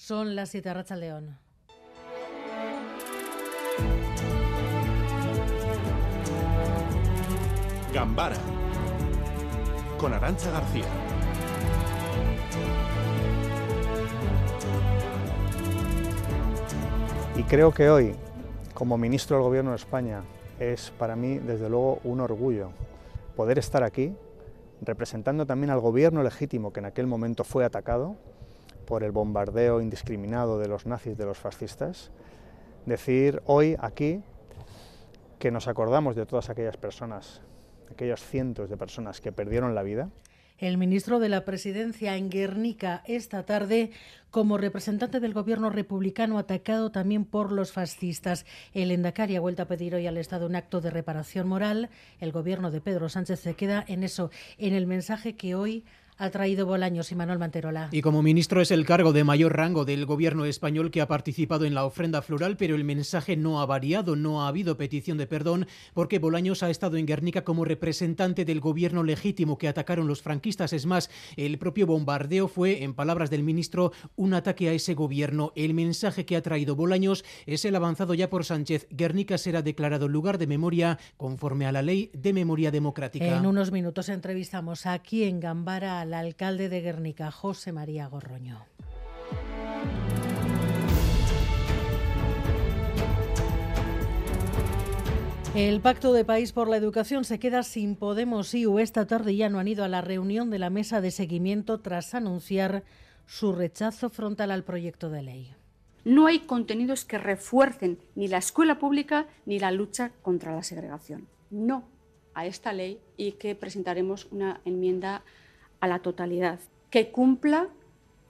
Son las 7 Racha León. Gambara con Arancha García. Y creo que hoy, como ministro del Gobierno de España, es para mí, desde luego, un orgullo poder estar aquí representando también al gobierno legítimo que en aquel momento fue atacado por el bombardeo indiscriminado de los nazis, de los fascistas, decir hoy aquí que nos acordamos de todas aquellas personas, aquellos cientos de personas que perdieron la vida el ministro de la Presidencia en Guernica esta tarde como representante del gobierno republicano atacado también por los fascistas. El Endacari ha vuelto a pedir hoy al Estado un acto de reparación moral. El gobierno de Pedro Sánchez se queda en eso, en el mensaje que hoy ha traído Bolaños y Manuel Manterola. Y como ministro es el cargo de mayor rango del gobierno español que ha participado en la ofrenda floral, pero el mensaje no ha variado, no ha habido petición de perdón, porque Bolaños ha estado en Guernica como representante del gobierno legítimo que atacaron los franquistas. Es más, el propio bombardeo fue, en palabras del ministro, un ataque a ese gobierno. El mensaje que ha traído Bolaños es el avanzado ya por Sánchez. Guernica será declarado lugar de memoria conforme a la ley de memoria democrática. En unos minutos entrevistamos aquí en Gambara al alcalde de Guernica, José María Gorroño. El Pacto de País por la Educación se queda sin Podemos y esta tarde ya no han ido a la reunión de la mesa de seguimiento tras anunciar su rechazo frontal al proyecto de ley. No hay contenidos que refuercen ni la escuela pública ni la lucha contra la segregación. No a esta ley y que presentaremos una enmienda a la totalidad, que cumpla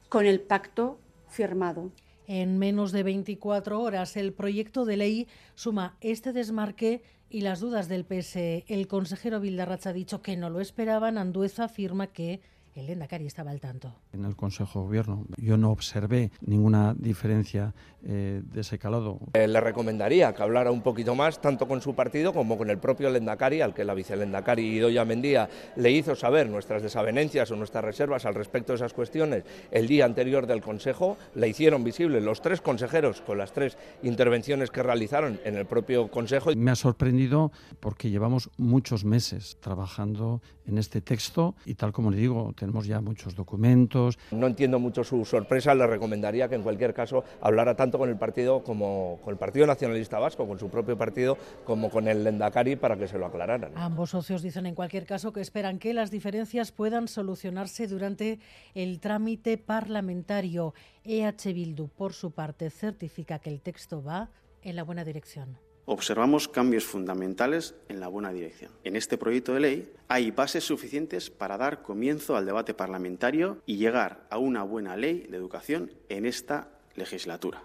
con el pacto firmado. En menos de 24 horas, el proyecto de ley suma este desmarque y las dudas del PSE. El consejero Vildarracha ha dicho que no lo esperaban. Andueza afirma que el Endacari estaba al tanto. En el Consejo de Gobierno yo no observé ninguna diferencia eh, de ese calado. Eh, le recomendaría que hablara un poquito más, tanto con su partido como con el propio Lendakari, al que la vicelendakari Idoya Mendía le hizo saber nuestras desavenencias o nuestras reservas al respecto de esas cuestiones el día anterior del Consejo. Le hicieron visible los tres consejeros con las tres intervenciones que realizaron en el propio Consejo. Me ha sorprendido porque llevamos muchos meses trabajando en este texto y tal como le digo, tenemos ya muchos documentos. No entiendo mucho su sorpresa, le recomendaría que en cualquier caso hablara tanto con el partido como con el Partido Nacionalista Vasco, con su propio partido, como con el Lendakari para que se lo aclararan. Ambos socios dicen en cualquier caso que esperan que las diferencias puedan solucionarse durante el trámite parlamentario. EH Bildu, por su parte, certifica que el texto va en la buena dirección observamos cambios fundamentales en la buena dirección. En este proyecto de ley hay bases suficientes para dar comienzo al debate parlamentario y llegar a una buena ley de educación en esta legislatura.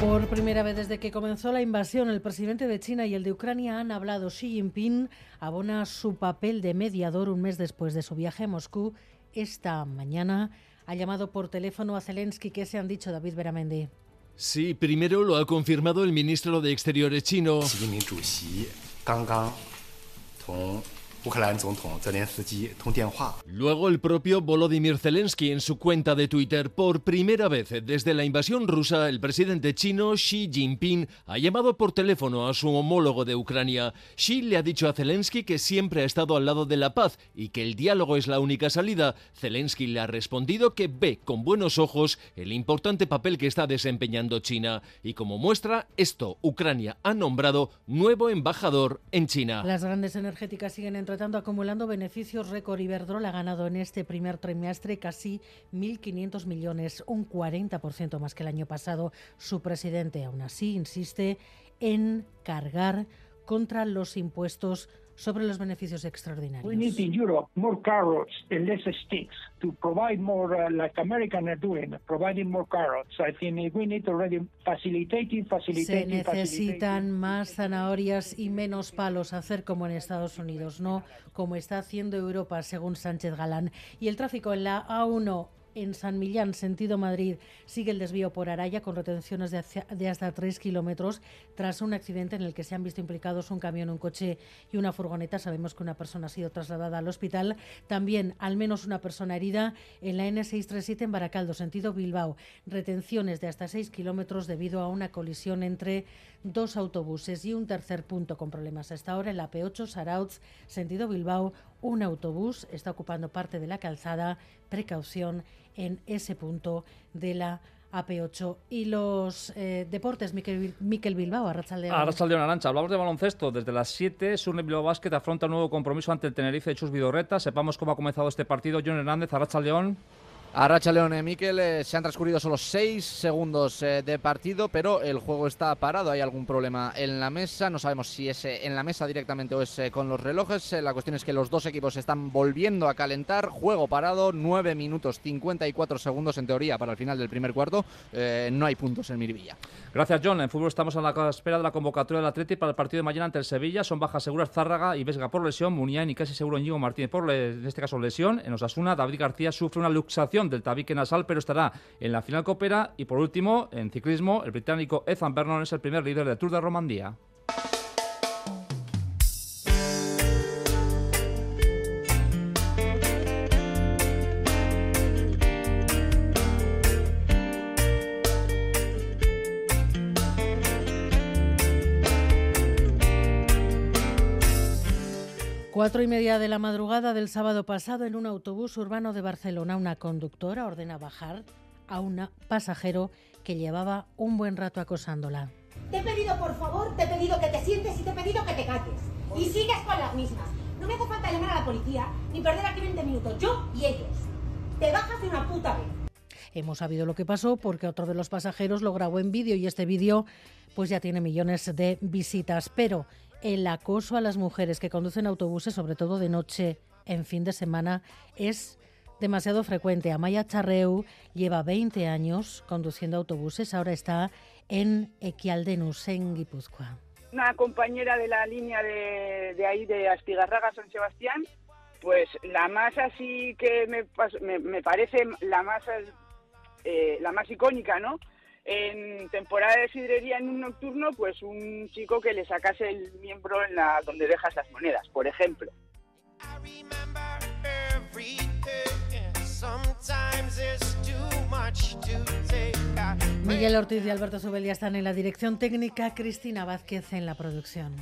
Por primera vez desde que comenzó la invasión, el presidente de China y el de Ucrania han hablado. Xi Jinping abona su papel de mediador un mes después de su viaje a Moscú. Esta mañana ha llamado por teléfono a Zelensky. ¿Qué se han dicho, David Beramendi? Sí, primero lo ha confirmado el ministro de Exteriores chino. Luego el propio Volodymyr Zelensky en su cuenta de Twitter. Por primera vez desde la invasión rusa, el presidente chino Xi Jinping ha llamado por teléfono a su homólogo de Ucrania. Xi le ha dicho a Zelensky que siempre ha estado al lado de la paz y que el diálogo es la única salida. Zelensky le ha respondido que ve con buenos ojos el importante papel que está desempeñando China. Y como muestra esto, Ucrania ha nombrado nuevo embajador en China. Las grandes energéticas siguen entre tanto acumulando beneficios récord. Iberdrola ha ganado en este primer trimestre casi 1.500 millones, un 40% más que el año pasado. Su presidente, aún así, insiste en cargar contra los impuestos sobre los beneficios extraordinarios. We need in Europe more carrots and less sticks to provide more, uh, like Americans are doing, providing more carrots. I think we need already facilitating, facilitating. Se necesitan más zanahorias y menos palos, hacer como en Estados Unidos, no como está haciendo Europa, según Sánchez Galán. Y el tráfico en la A1 En San Millán, sentido Madrid, sigue el desvío por Araya con retenciones de, hasta 3 kilómetros tras un accidente en el que se han visto implicados un camión, un coche y una furgoneta. Sabemos que una persona ha sido trasladada al hospital. También al menos una persona herida en la N637 en Baracaldo, sentido Bilbao. Retenciones de hasta 6 kilómetros debido a una colisión entre dos autobuses y un tercer punto con problemas hasta ahora en la P8 Sarauz, sentido Bilbao. Un autobús está ocupando parte de la calzada. Precaución en ese punto de la AP8. Y los eh, deportes, Miquel, Miquel Bilbao, Arrachaldeón. Arrachaldeón Arancha. Hablamos de baloncesto. Desde las 7, Surne Bilbao Basket afronta un nuevo compromiso ante el Tenerife de Chus Vidorreta. Sepamos cómo ha comenzado este partido. John Hernández, Arrachaldeón. A Racha Leone, Miquel, eh, se han transcurrido solo seis segundos eh, de partido, pero el juego está parado. Hay algún problema en la mesa. No sabemos si es eh, en la mesa directamente o es eh, con los relojes. Eh, la cuestión es que los dos equipos están volviendo a calentar. Juego parado, 9 minutos 54 segundos en teoría para el final del primer cuarto. Eh, no hay puntos en Miribilla. Gracias, John. En fútbol estamos a la espera de la convocatoria del Atleti para el partido de mañana ante el Sevilla. Son bajas seguras Zárraga y Vesga por lesión, Muniain y casi seguro Ñigo Martínez por, en este caso, lesión. En Osasuna, David García sufre una luxación del tabique nasal, pero estará en la final copera. Y por último, en ciclismo, el británico Ethan Vernon es el primer líder del Tour de Romandía. Cuatro y media de la madrugada del sábado pasado, en un autobús urbano de Barcelona, una conductora ordena bajar a un pasajero que llevaba un buen rato acosándola. Te he pedido, por favor, te he pedido que te sientes y te he pedido que te calles. Y sigues con las mismas. No me hace falta llamar a la policía ni perder aquí 20 minutos, yo y ellos. Te bajas de una puta vez. Hemos sabido lo que pasó porque otro de los pasajeros lo grabó en vídeo y este vídeo pues ya tiene millones de visitas. Pero el acoso a las mujeres que conducen autobuses, sobre todo de noche en fin de semana, es demasiado frecuente. Amaya Charreu lleva 20 años conduciendo autobuses, ahora está en Equialdenus, en Guipúzcoa. Una compañera de la línea de, ahí de Astigarraga San Sebastián, pues la más así que me, me parece la más eh, la más icónica, ¿no? En temporada de sidrería en un nocturno, pues un chico que le sacase el miembro en la donde dejas las monedas, por ejemplo. Miguel Ortiz y Alberto Subelia están en la dirección técnica, Cristina Vázquez en la producción.